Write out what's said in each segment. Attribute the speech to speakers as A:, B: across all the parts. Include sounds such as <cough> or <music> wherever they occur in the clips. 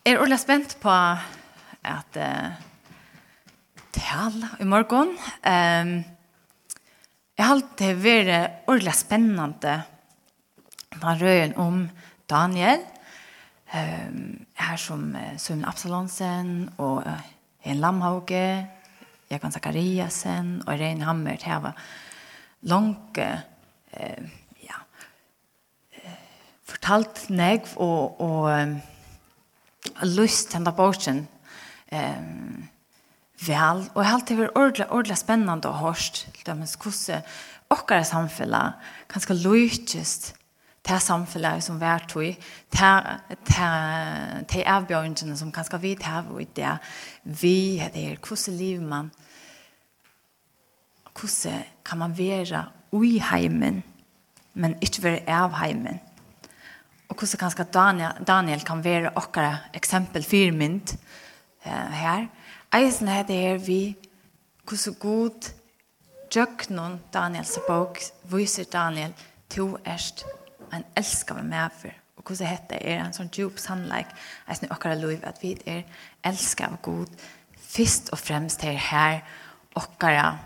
A: Er ordentlig spent på at uh, tale i morgen. Um, jeg har alltid vært ordentlig spennende på røyen om Daniel. Um, her som uh, Søvn Absalonsen og uh, en Lamhauge, Jakan Zakariasen og Rein Hammer til var langt uh, ja, uh, fortalt negv og, og lyst til denne bortsen um, vel. Og jeg har alltid vært ordentlig, ordentlig spennende og hørst til dem hvordan åkere samfunnet kan skal lykkes til samfunnet som vi er tog. til avbjørnene som kan skal vi til og det vi er det. hvordan lever man hvordan kan man være i heimen, men ikke være av heimen. Og hvordan kanskje Daniel, Daniel kan være okkara eksempel fyrmynd eh, her. Eisen er det her vi hvordan god djøknon Daniels bok viser Daniel to erst en elskave medfer. Og hvordan heter det er en sånn djup sannleik eisen i okkara liv at vi er elsker elskave god først og fremst her her okkara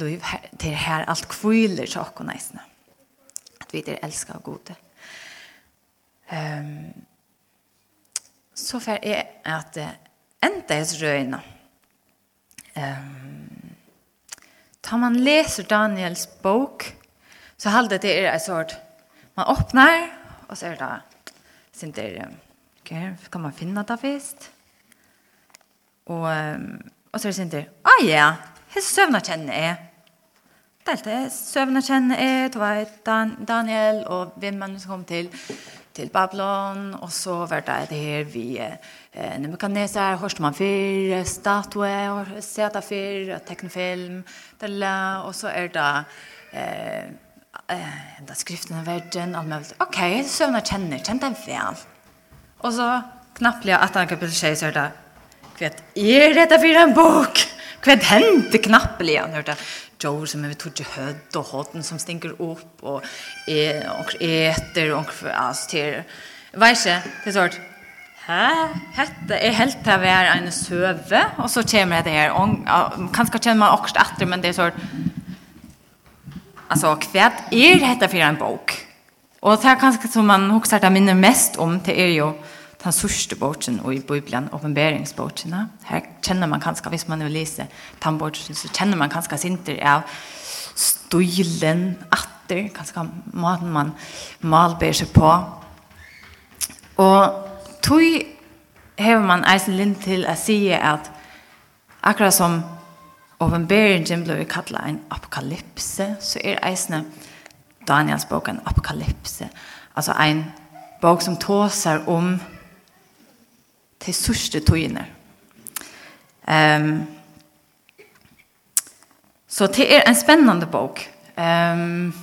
A: liv til her alt kviler til okkara eisen. At vi er elsker elskave gode. Um, så får jeg at uh, enda hans røyna. Um, tar man leser Daniels bok, så halde det er en sort, man åpner, og så er det sin der, okay, kan man finne det først? Og, um, og så er det sin der, ah ja, hva søvna kjenner jeg. Det er det, søvna kjenner jeg, det var Dan Daniel og hvem som kom til til Babylon, og så var det det her vi eh, Nebuchadnezzar, Horstmann 4, Statue, Seta 4, Teknofilm, og så er det eh, eh, da skriften av verden, alt mulig. Ok, søvnene kjenner, kjenner den vel. Og så knapplig at han kapitel 6 så er det, hva er dette for en bok? Hva hendte knapplig? Han hørte, Joe som vi tog till hødd og hodden som stinker upp og är og äter og för alls till vet inte det sånn Hæ? Hette er helt til å være en søve, og så kommer det her. og Kanskje kjenner man også etter, men det er sånn, altså hva er dette for en bok. og det er kanskje som man huxar det minner mest om det er jo den sørste bortsen og i Bibelen, åpenberingsbortsen. Her kjenner man kanskje, hvis man vil lese den bortsen, så kjenner man kanskje sinter av stilen, atter, kanskje maten man malber seg på. Og tog hever man eisen lind til å si at akkurat som åpenberingen ble kallet en apokalypse, så er eisen Daniels bok en apokalypse. Altså en bok som tåser om de sørste togene. Um, så det er en spennende bok. Um,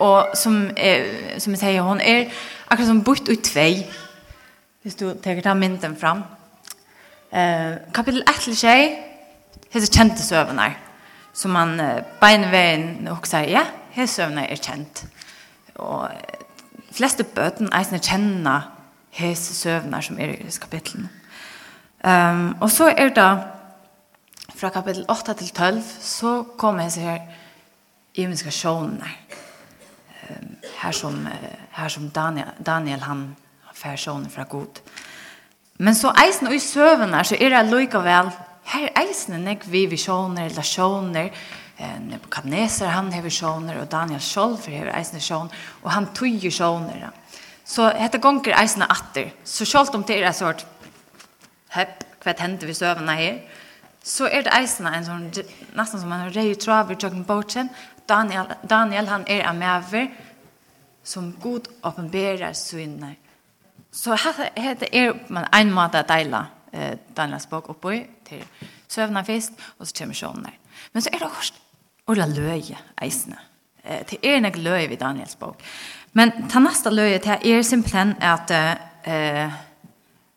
A: og som, er, som jeg sier, hun er akkurat som bort ut tvei, hvis du tenker ta mynden fram. Uh, kapitel 1 til 6, hese kjente søvner, som man uh, beinveien og sier, ja, hese søvner er kjent. Og fleste bøten er kjenner hese søvnar som er i kapitlen. Um, og så er det fra kapittel 8 til 12 så kommer jeg her imenska sjåner um, her som, her som Daniel, Daniel han fer sjåner fra god. Men så eisen og i søvnar så er det likevel her eisen nek vi visjoner eller sjåner Nebuchadnezzar han har visjoner og Daniel sjálf har eisen sjån og han tøyer sjåner Så hette gonger eisene atter. Så selv om det er sort hepp, hva hendte vi søvende her, så er det eisene en sånn, nesten som en rei traver tjøkken båten, Daniel, Daniel, han er en medver, som god åpenberer syner. Så hette er man en måte å deile eh, Daniels bok oppi til søvende fest, og så kommer sjånene. Men så er det også ordet løye eisene. Eh, til er en løye ved Daniels bok. Eh, Men ta nästa löje till är simpelthen att eh,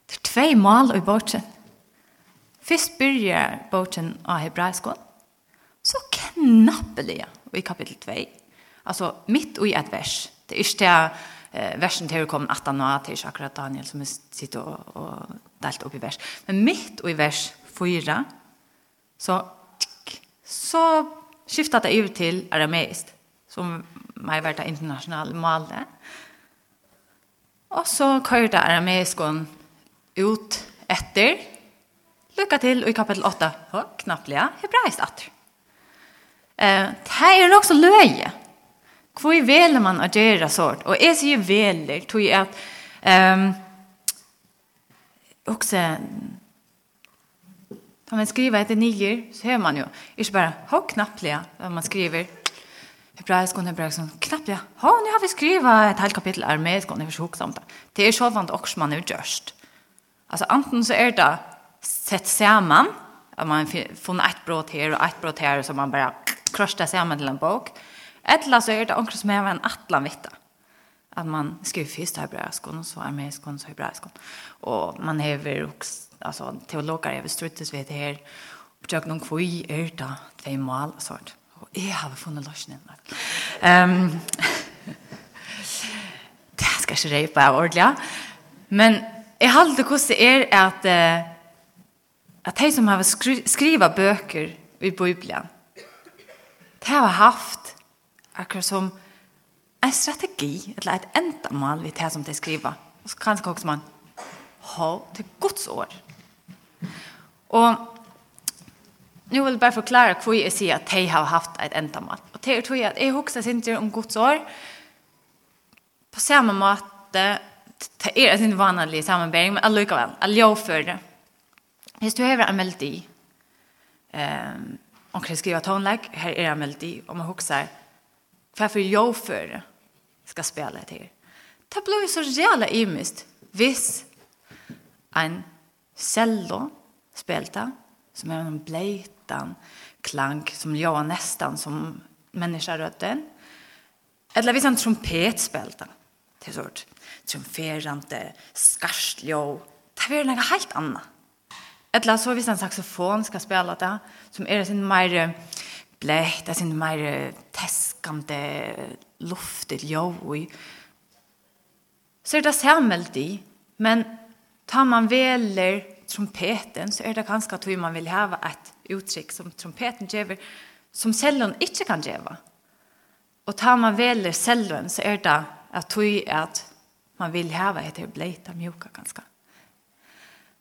A: det er två mål i boken. Först börjar boken av hebraisk Så knappeliga i kapitel 2. Alltså mitt och i ett vers. Det är inte eh, versen komme at han och til akkurat Daniel som sitter og, och delt upp i vers. Men mitt och i vers 4 så så skiftar det ut till arameist, som mer vært det internasjonale målet. Og så kørte det ut etter. Lykke til, og i kapittel 8, og knapplega, hebraisk atter. Eh, det er nok så løye. Hvor veler man å gjøre sånt? Og jeg sier veler, tror jeg at um, også når man skriver etter niger, så hör man ju. Inte bara hur knapplega vad man skriver hebraisk och hebraisk som knappt ja. Ha, nu har vi skriva ett helt kapitel armeisk och ni försökt om det. Det är så vant också man nu görst. Alltså antingen så är det sett samman att man får ett brott här och ett brott här som man bara krossar samman till en bok. Eller så är det också som är en atlan vitta. Att man skriver först hebraisk och så armeisk och så hebraisk. Och man har också alltså teologer har struttes vet här. Och jag någon kvui är det två mål sånt. Og jeg har funnet løsningen. Um, <laughs> det skal ikke reipa av ordentlig. Men jeg har alltid hvordan det er at at de som har skri skriva bøker i Bibelen, de har haft akkurat som en strategi, eller et endamål ved det som de skriver. Og så kan det man, ha, det er Guds år. Og nu vill jag bara förklara hur jag säger att de har haft ett ändamål. Och det tror jag att jag också inte om Guds år. På samma måte, det är en vanlig sammanbäring, men alla väl, alla jag för det. Hvis du har en melodi, um, om kan skriva tonlägg, här är en melodi, om man huxar, varför jag för det ska spela det här. Det blir så jävla imist. Hvis en cello spelta, som är en blejt utan klang som jag nästan som människoröten. Eller visst en trumpet spelta. Det sort trumferande skarsljo. Det är något helt annat. Eller så visst en saxofon ska spela det som är sin mer blätt, det är sin mer teskande luftigt jo. Så är det samhället i, men tar man väler trompeten så er det ganske at man vil hava et uttrykk som trompeten gjør, som cellon ikke kan gjøre. Og tar man veler cellon så er det at tui at man vil hava et bleita mjuka ganske.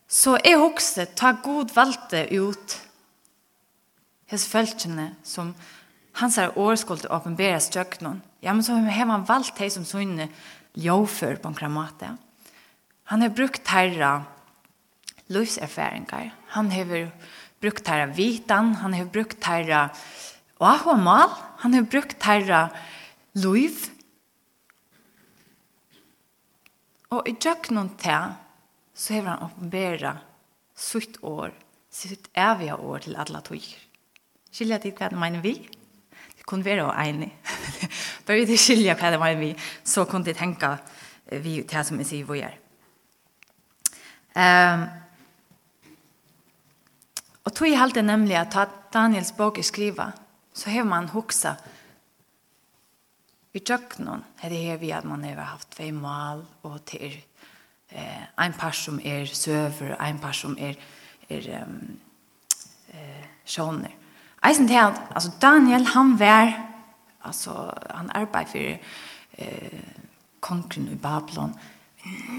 A: Så jeg hokste, ta god valgte ut hans følelsene som hans er årskolde åpenbære stjøknon. Ja, men så har man valgt det som sånne ljåfør på en kramat. Han har brukt herra livserfaringar. Han hever brukt herra vitan, han hever brukt herra åhåmal, han hever brukt herra liv. Og i djøknon til så hever han oppenbæra sutt år, sitt eviga år til alla tøyer. Skilja tid hva det mener vi? Det kunne være å enig. <laughs> Da vi skilja hva det mener vi, så kunne de tenke vi til som vi sier vi gjør. Ehm um, Og tog i halte nemlig at Daniels bok er skriva, så har man hoksa vi tjøkkenen er det her vi at man har haft tvei mal og til eh, ein par som er søver, ein par som er, er um, eh, sjåner. Eisen til at altså Daniel han var altså han arbeid for eh, kongen i Babylon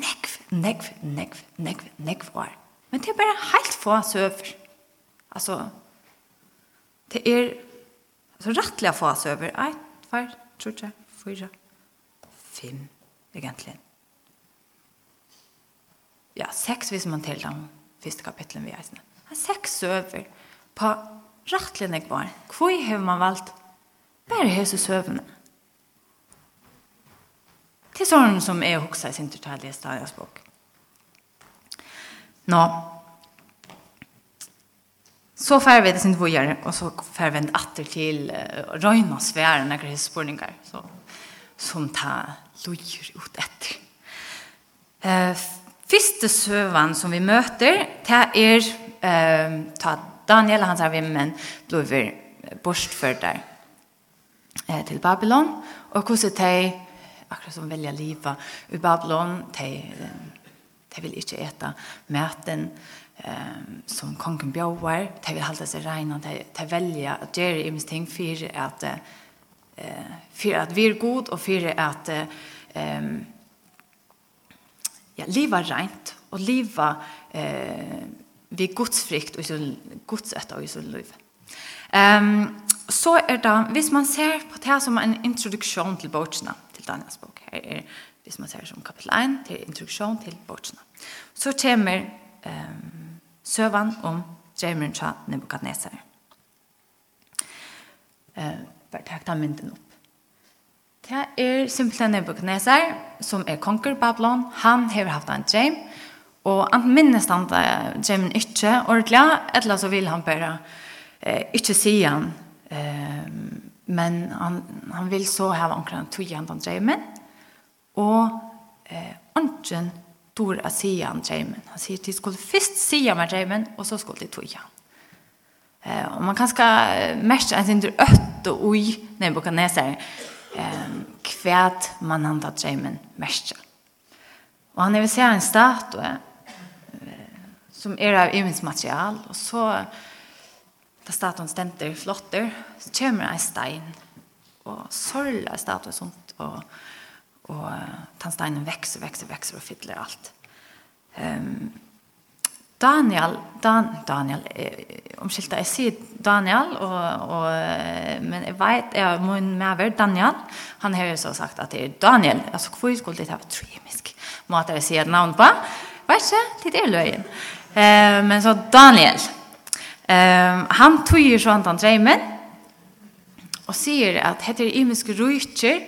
A: nekv, nekv, nekv, nekv, nekv var. Men det er bare helt få søver. Alltså det är alltså rättliga fas över 1 2 3 4 5 egentligen. Ja, sex vis man till dem första kapitlen vi är sen. Han sex över på rättligen jag var. Kvoi hur man valt bara hese över. Till sån som är i sin totala stadsbok. Nå, no. Så får vi det sin vojar och så får vi åter till uh, Röjna svären när det så som ta lojer ut ett. Eh uh, första sövan som vi möter det är eh uh, ta Daniel hans av men blev bortförd där eh till Babylon. Och hur det akkurat som välja liva i Babylon de, de vill inte äta maten um, som kongen bjøver, de vil holde seg reina, de, de velger at gjere imens ting for at, uh, for at vi er god, og for at um, ja, livet er rent, og livet uh, vi godsfrikt og godsett og sånn liv. Um, så er det, hvis man ser på det som en introduksjon til bortsene, til Daniels bok, her er, hvis man ser som kapittel 1, til introduksjon til bortsene, så kommer um, søvan om drømmen fra Nebuchadnezzar. Uh, bare takk da mynden opp. Det er simpelthen Nebuchadnezzar, som er konger Babylon. Han har haft en drøm, og han minnes han da drømmen ikke ordentlig, eller så vil han bare eh, ikke si han, eh, men han, han vil så ha omkring tog han den drømmen, og eh, ånden dår att säga en drömmen. Han säger att de skulle först säga med drömmen och så skulle de toja. Eh, och man kan ska mest en sin ött och oj när man kan säga eh, kvärt man han tar drömmen mest. Och han vill säga en statue eh, som är av evens material och så där statuen ständer flotter så kommer en stein och sørler statuen sånt och Och tandsteinen växer, växer, växer och fyller allt. Um, Daniel, Dan, Daniel, omskylta, jeg sier Daniel, og, og, men jeg vet, jeg må medver Daniel, han har jo så sagt at det er Daniel, altså hvor skulle det ha vært trymisk måte å si et navn på? Vet ikke, det er løyen. Eh, men så Daniel, um, han tog jo sånn han dreimen, og sier at heter imisk rujtjer,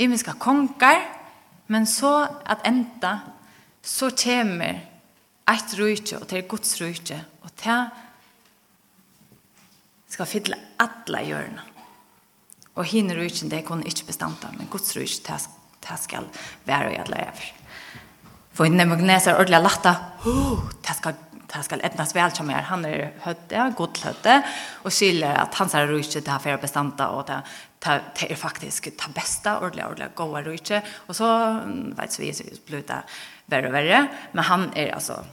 A: imiska konkar, men så at enda, så kommer eit rujtje, og til Guds rujtje, og det skal fylle alla hjørna. Og hinner rujtjen, det kunne ikke bestanta, men Guds rujtje, det skal være i alle ever. For inne Magneser ordentlig latta, det skal det skal etnas vel som er, han er hødde, god høtte, og skiller at hans er rujtje, det har fyrir bestanda, og det ta ta är faktiskt ta bästa ordliga ordliga goa rike och så vet vi så blir det värre och men han är alltså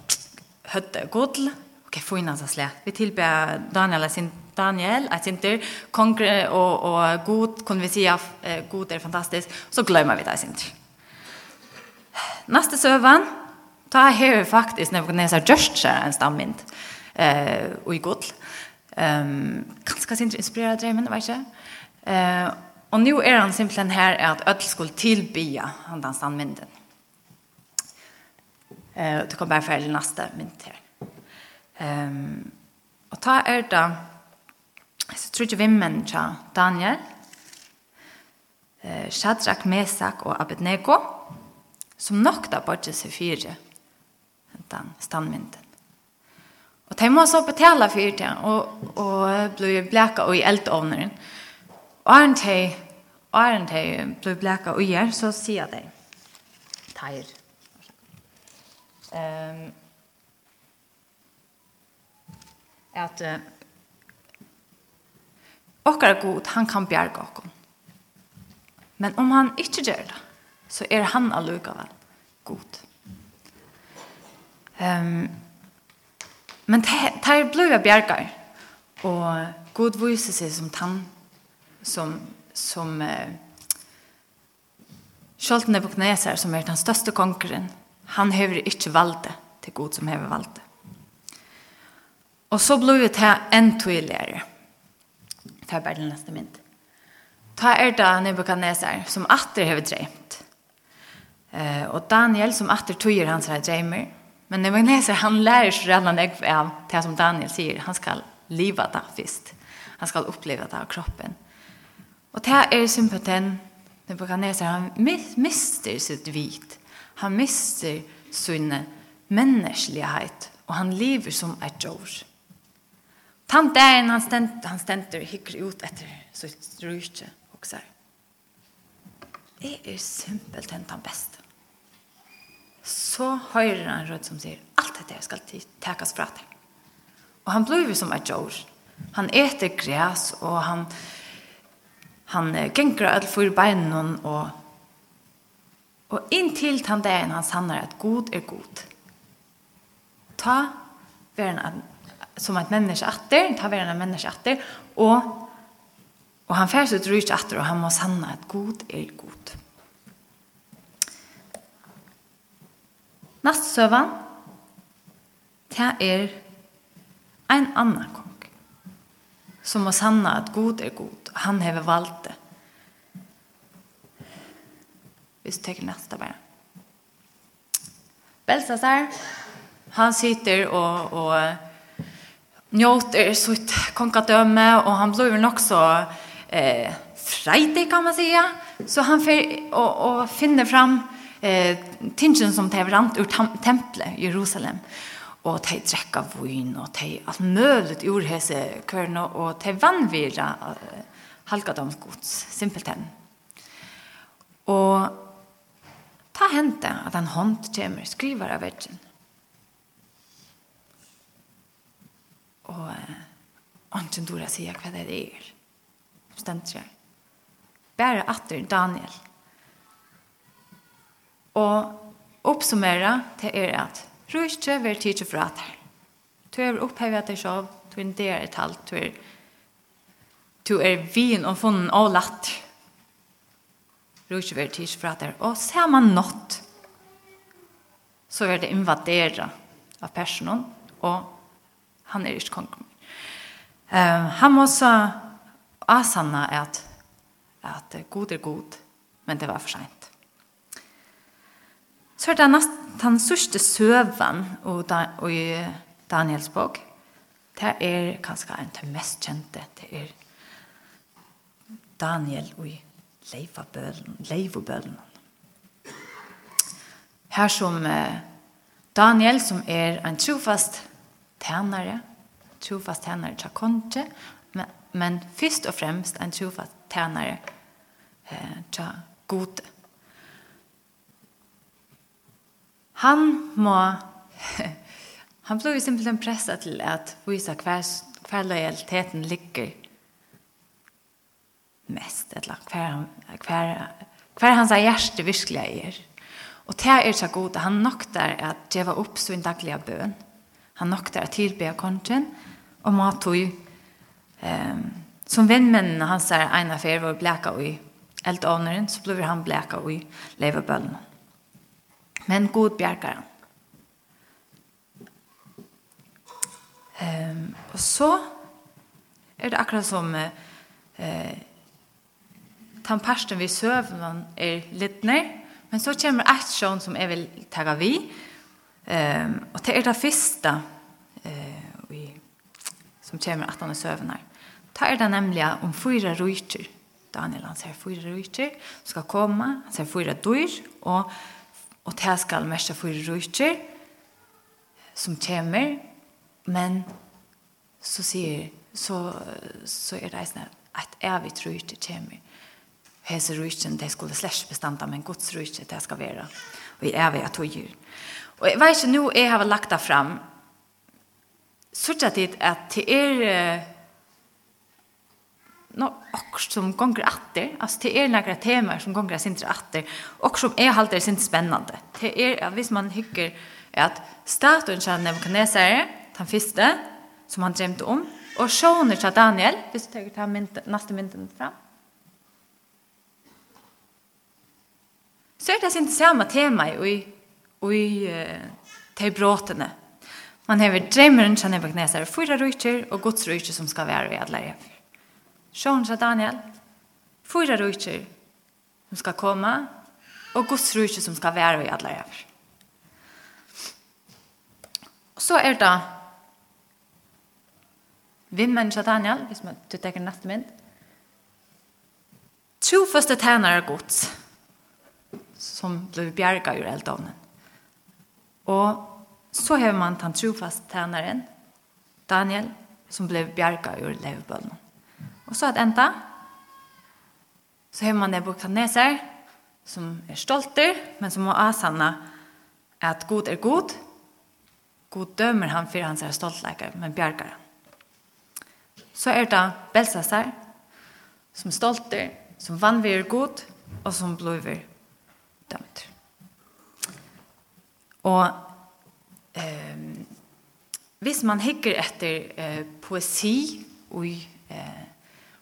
A: hötte godl ok få in hans slä vi tillber Daniel sin Daniel att inte konkret och och god kan vi säga god er fantastiskt så glömmer vi det inte Nästa sövan ta här faktiskt när vi kan säga just en stammind eh och i godl Ehm um, kanske sin inspirerad drömmen, vet ikke Eh, og nu er han simpelthen her at öll skulle tilbya han den mynden. Eh, det kommer bare ferdig neste mynd her. Um, og ta er da, så tror ikke vi mennesker, Daniel, eh, Shadrach, Mesak og Abednego, som nok da bare seg fire, den standmynden. Og de må så betale for det, og, og blir bleka og i eldovneren. Og Åren til, åren til ble bleka og gjør, så sier de, teir. Um, at uh, okkar god, han kan bjerga okkon. Men om han ikke gjør det, så er han allugavel god. Um, men teir blei bjergar, og god viser seg som tann som, som eh, Sjolt Nebuchadnezzar, som er den største konkurren, han hever ikke valde til god som hever valde. Og så blir det her en tydeligere. Ta bare den neste mynd. Ta er det Nebuchadnezzar, som atter hever dreimt. Eh, og Daniel, som atter tøyer hans her dreimer. Men Nebuchadnezzar, han lærer seg redan han av det som Daniel sier. Han skal liva det først. Han skal oppleva det av kroppen. Og det er sympaten Nebuchadnezzar, han mister sitt vit. Han mister sinne menneskelighet, og han lever som et djør. Tant dagen han stent, han stenter hykker ut etter sitt rydde, og sier, det er simpelthen den beste. Så høyrer han rød som sier, alt dette skal tekes fra deg. Og han blir som et jord. Han eter græs, og han han gengra all fyrir beinen og og inntil han dagen han sannar at god er god. Ta veren at, som et menneske atter, ta veren et menneske atter, og og han færs ut rysk atter, og han må sanna at god er god. Nastsøvan, det er ein annan kong, som må sanna at god er god han hever valgt det. Hvis du tenker neste bare. Belsasar, han sitter och, och njuter sitt kongadømme, och han blir också eh, freidig, kan man säga. Så han får och, och finner fram eh, tingen som tar rant ur templet i Jerusalem og de drekka vun, og de alt mølet ur hese kørne, og de vannvira halvgadomsgods, simpelthen. Og ta hente at en hånd kommer, skriver av verden. Og Anten dora sier hva det er. Stemt seg. Bare atter Daniel. Og oppsummere til er at Røyste vil tidsi fra der. Du er opphevet deg selv, du er en del halvt, du er Du er vin og funnen og latt. Rukjever tidsfrater, og ser man nått, så er det invadera av personen, og han er ikke kongen. Uh, han må så asanna at, at god er god, men det var for sent. Så er det nesten sørste søven og, og i Daniels bok. Det er kanskje en av mest kjente. Det er Daniel og i leivobølen. Her som Daniel, som er en trofast tænare, trofast tænare til kontre, men, men først og fremst en trofast tænare eh, til gode. Han må, <laughs> han blir simpelthen presset til at vise hver, hver lojaliteten ligger mest, eller hver, hver, hver hans hjerte virkelig er. Og det er så god, han nokter at var opp sin daglige bøn. Han nokter at tilbe kongen, og må tog um, som vennmennene hans er en affær var bleka i eldåneren, så blir han bleka i levebøllen. Men god bjerker han. Um, og så er det akkurat som eh, den parten vi søvnen er litt ned, men så kommer aksjon som jeg vil ta vi. Um, og det er det første uh, vi, som kommer at han er søvnen her. Da er det nemlig om fyra rujter. Daniel han ser fyra rujter skal komme, han ser fyra dyr, og, og det skal mest fyra rujter som kommer, men så sier så, så er det eisne at tror trujter kommer hese rujtjen, det skulle slett bestanda, men Guds rujtje, det skal være. Og jeg er ved at gjør. Og jeg vet ikke, nå jeg har lagt det frem, sørger det at det er no, och som gånger atter, alltså det är några teman som gånger sin atter och som är halt det sin spännande. Det är att hvis man hycker är att statuen kan Nebuchadnezzar, den fiste som han drömde om och sonen till Daniel, hvis du tar han nästa mynden fram. så er det sin samme tema i, i uh, de bråtene. Man har drømmeren som er bakneser, fyra rujtjer og Guds rujtjer som skal være i alle refer. Sjån sa Daniel, fyra rujtjer som skal komme, og Guds rujtjer som skal være i alle refer. Så er det vimmen sa Daniel, hvis man, du tenker nettmynd, Tro første tænare gods som blev bjerga ur eldovnen. Och så har man den trofast tjänaren, Daniel, som blev bjerga ur levbønnen. Och så att enda, så har man Nebuchadnezzar, som är stolter, men som må asanna att god är god. God dömer han för hans stoltläkare, men bjergar han. Så är det Belsasar, som stolter, som vann vid god och som blir dømt. Og eh, hvis man hikker etter eh, poesi og eh,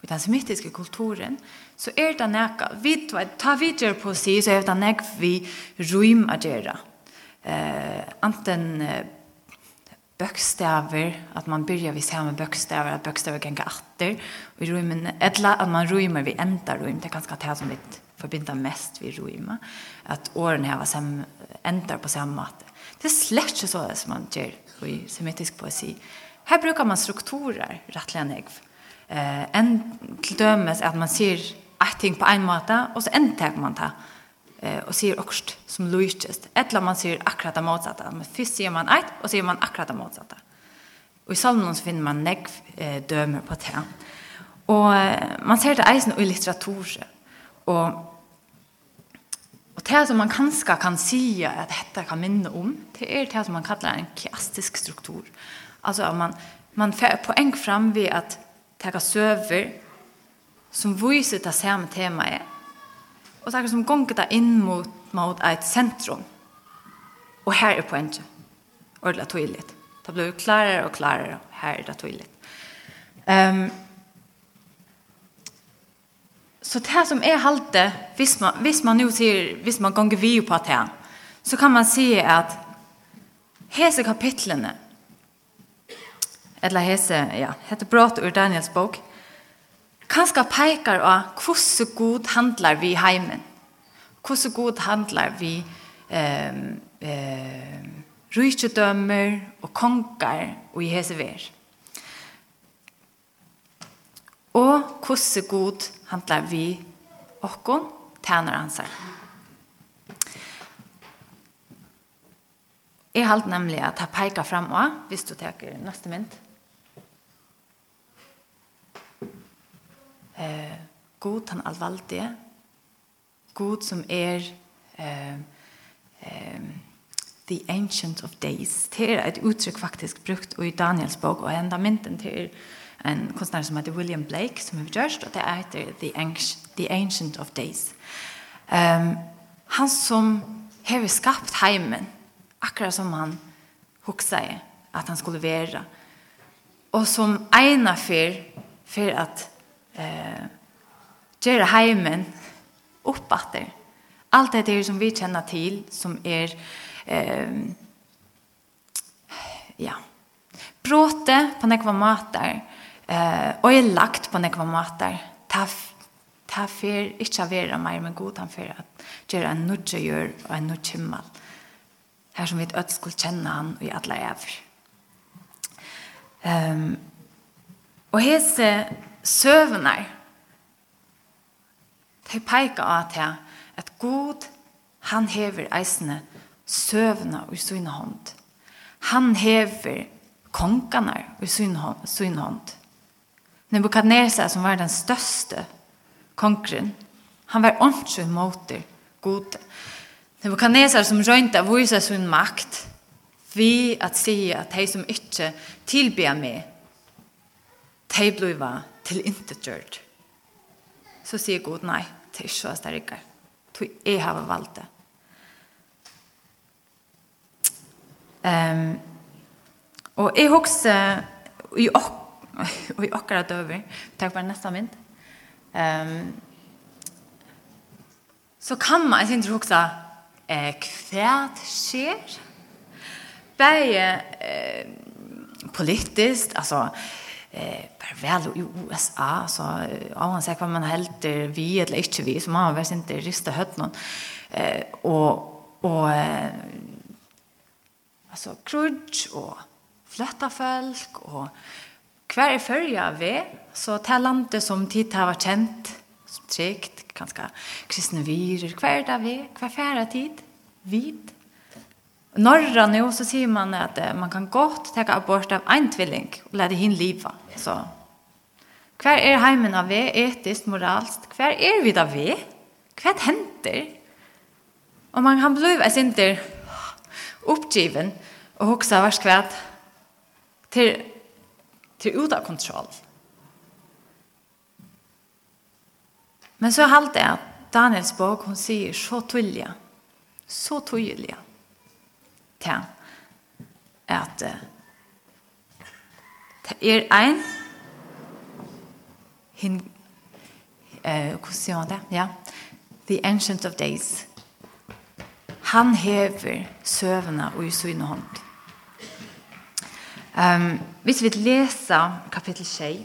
A: i den semitiske kulturen, så er det nekka, vi, ta videre poesi, så er det nekka vi rym å gjøre. Eh, anten bøkstaver, att man börjar vid med bökstäver att bökstäver gänga åter og i rummen eller at man rymmer vi enda rum det er ganska det som vi forbinder mest vi rymma att åren her var sam ändar på samma måte. det er slett så det som man gjør i semitisk poesi. Här brukar man strukturer rättligen ägg eh, en till er att man ser et ting på en måte, och så ändar man det eh, och ser också som lojtest. Ettla man ser akkurat det motsatta. Men först ser man ett och ser man akkurat det motsatta. Och i salmen så finner man negv eh, dömer på det. Och eh, man ser det eisen i litteratur. Och, och det som man kanske kan säga att detta kan minna om det är det som man kallar en kiastisk struktur. Alltså att man, man får poäng fram vid att ta söver som visar det samma tema är og så akkurat som gonger det inn mot, mot et sentrum. Og her er poenget. Ordelig tydelig. Det blir klarere og klarere. Her er det tydelig. Um, så det som er halte, hvis man, hvis man nu sier, hvis man gonger vi på det så kan man si at hese kapitlene, eller hese, ja, heter brått ur Daniels bok, kanskje peker av hvordan god handlar vi i heimen. Hvordan god handlar vi eh, eh, rydgjødømmer og konger og i hese ver. Og hvordan god handlar vi okkon tæner hans her. Jeg halte nemlig at jeg peker frem også, hvis du teker neste mynd. eh, god han allvaldige, god som er eh, eh, the ancient of days. Det er et uttrykk faktisk brukt i Daniels bok, og enda mynten til en konstnär som heter William Blake som har gjort, og det heter The Ancient, the ancient of Days. Um, han som har skapt heimen, akkurat som han hoksa at han skulle være, og som ena for, for at eh, gjøre heimen oppatter. Alt det som vi kjenner til, som er eh, ja, bråte på nekva mater, eh, og er lagt på nekva mater. Ta, ta fer ikke av vera mer, med god han fer at gjøre en nudje gjør og en nudje himmel. Her som vi øde skulle kjenne han og i alle evr. Um, og hese søvnar. De peika av til at god, han hever eisene søvna i sin hånd. Han hever kongarna i sin hånd. Nebuchadnezzar som var den største kongren, han var ordentlig det gode. Nebuchadnezzar som røynta vise sin makt, vi at sige at de som ikke tilbyr meg, de bliva til inte gjørt. Så sier Gud, nei, det er ikke så sterkere. Du, jeg har valgt det. Um, og jeg husker i, ok, <laughs> i akkurat over, takk for neste mynd, um, så kan man, jeg synes ikke huske, eh, hva skjer? Bare eh, politisk, altså, eh per väl i USA så ja man säger vad man helt vi eller inte vi så man vet inte rista hött någon. Eh och och eh, alltså crutch och flätta folk och kvar är förja vi så talante som tid har varit känt tryggt ganska kristna virer kvar där vi kvar färra tid vid norra nu så säger man att man kan gott ta abort av en tvilling och lära hin leva. Så kvar er heimen av vi, etiskt moralst? Kvar er vi där vi? Hva händer? Og man kan bli av inte uppgiven og också vars kvæt til, til utan kontroll. Men så halt det att Daniels bok, hon säger så tydliga. så tydliga til at det er ein hin eh hvordan det? Ja. The Ancient of Days. Han hever søvna og i syne hånd. Um, hvis vi leser kapittel 6,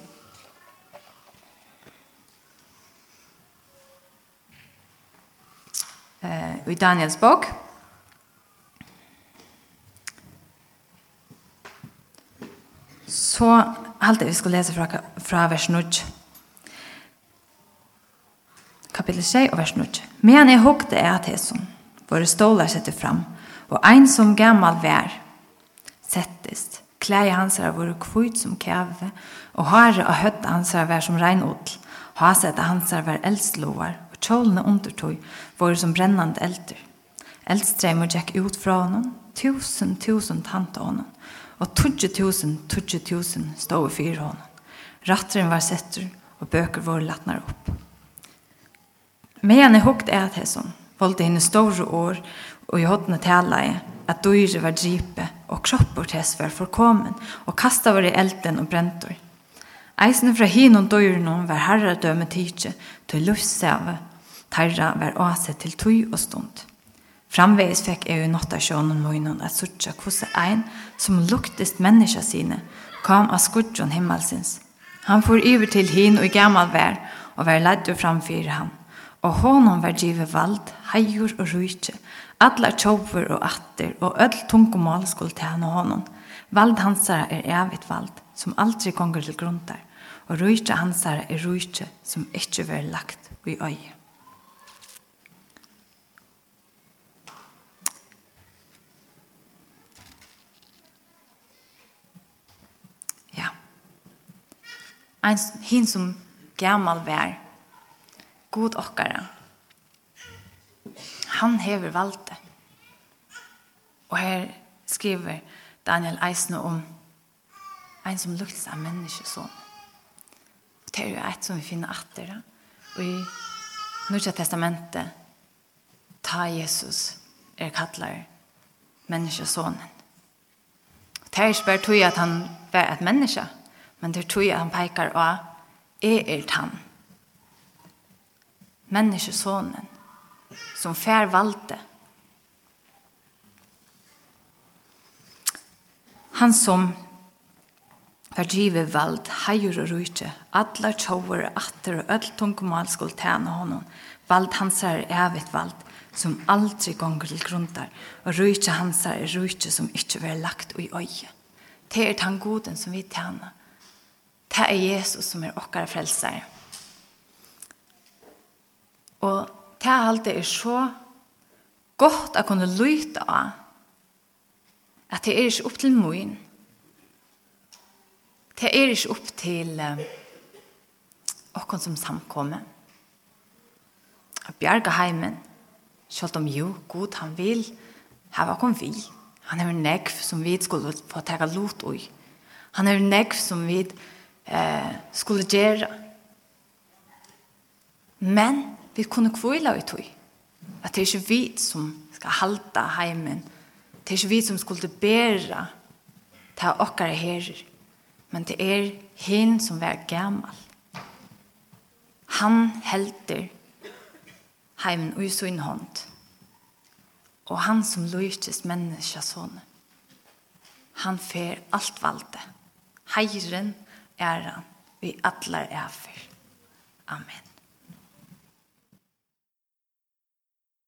A: eh, i Daniels bok, så halte vi skulle lese fra, fra vers 9. Kapitel 6 og vers 9. Men jeg hukte er at hesson, våre stålar setter fram, og ein som gammal vær, settest, klæg hans er våre kvitt som kæve, og hare og høtt hans er vær som regnodl. haset er hans er vær eldstlovar, og kjolene undertøy, våre som brennande elder. Eldstreimer gikk ut fra honom, tusen, tusen tante honom, og 20.000, 20.000 stod i fire honom. Rattren var setter, og bøker våre lattnar opp. Men jeg hukt er at sånn, valgte henne store år, og i hodne tala jeg, at dyre var dripe, og kroppor tess var forkommen, og kasta var i elden og brentor. Eisene fra hinon dyrenon var herradømme tidsje, til lussave, tarra var åse til tøy og stund. Framvegis fikk jeg i notta sjånen møgnen at suttja kvosse ein som luktist menneska sine kom av skudjon himmelsins. Han for iver til hin og gammal vær og vær leddur framfyr han. Og honom vær givet vald, heier og rujtje, atlar tjover og atter og öll tungomål skulle til han og honom. Vald hansara er evigt vald, som aldri gonger til grundar, og rujtje hansara er rujtje som ikkje vær lagt i øye. en hin som gammal vær, god okkara. Han hever det. Og her skriver Daniel Eisne om en som luktes av menneskeson. Og det er jo et som vi finner atter. Og i Nordsja testamentet ta Jesus er kallar menneskesonen. Det er ikke bare tog at han var et menneske, men det tror jeg han peker av er er han. Menneskesonen som fær valgte. Han som var drivet vald, heier og rujtje, atler tjover, atter og ødel tungemål skulle tjene honom, vald hans er evigt vald, som aldri gonger til grunder, og rujtje hans er rujtje som ikkje var lagt i øye. Det er han goden som vi tjener Det er Jesus som er okkar frelser. Og det er alltid er så godt å kunne lytte av at det er ikke opp til moen. Det er ikke opp til okkar som samkommer. Å bjerge heimen, selv om jo, god han vil, her var kom vi. Han er en negv som vi skulle få ta lot i. Han er en negv som vi skulle eh, skulle gjøre. Men vi kunne kvile i tog. At det er ikke vi som skal halta heimen. Det er ikke vi som skulle bæra ta okkara herrer. Men det er hin som er gammal. Han helter heimen ui sin hånd. Og han som lyftes menneskja sånne. Han fer alt valde. Heiren, heiren, æra vi atler er for. Amen.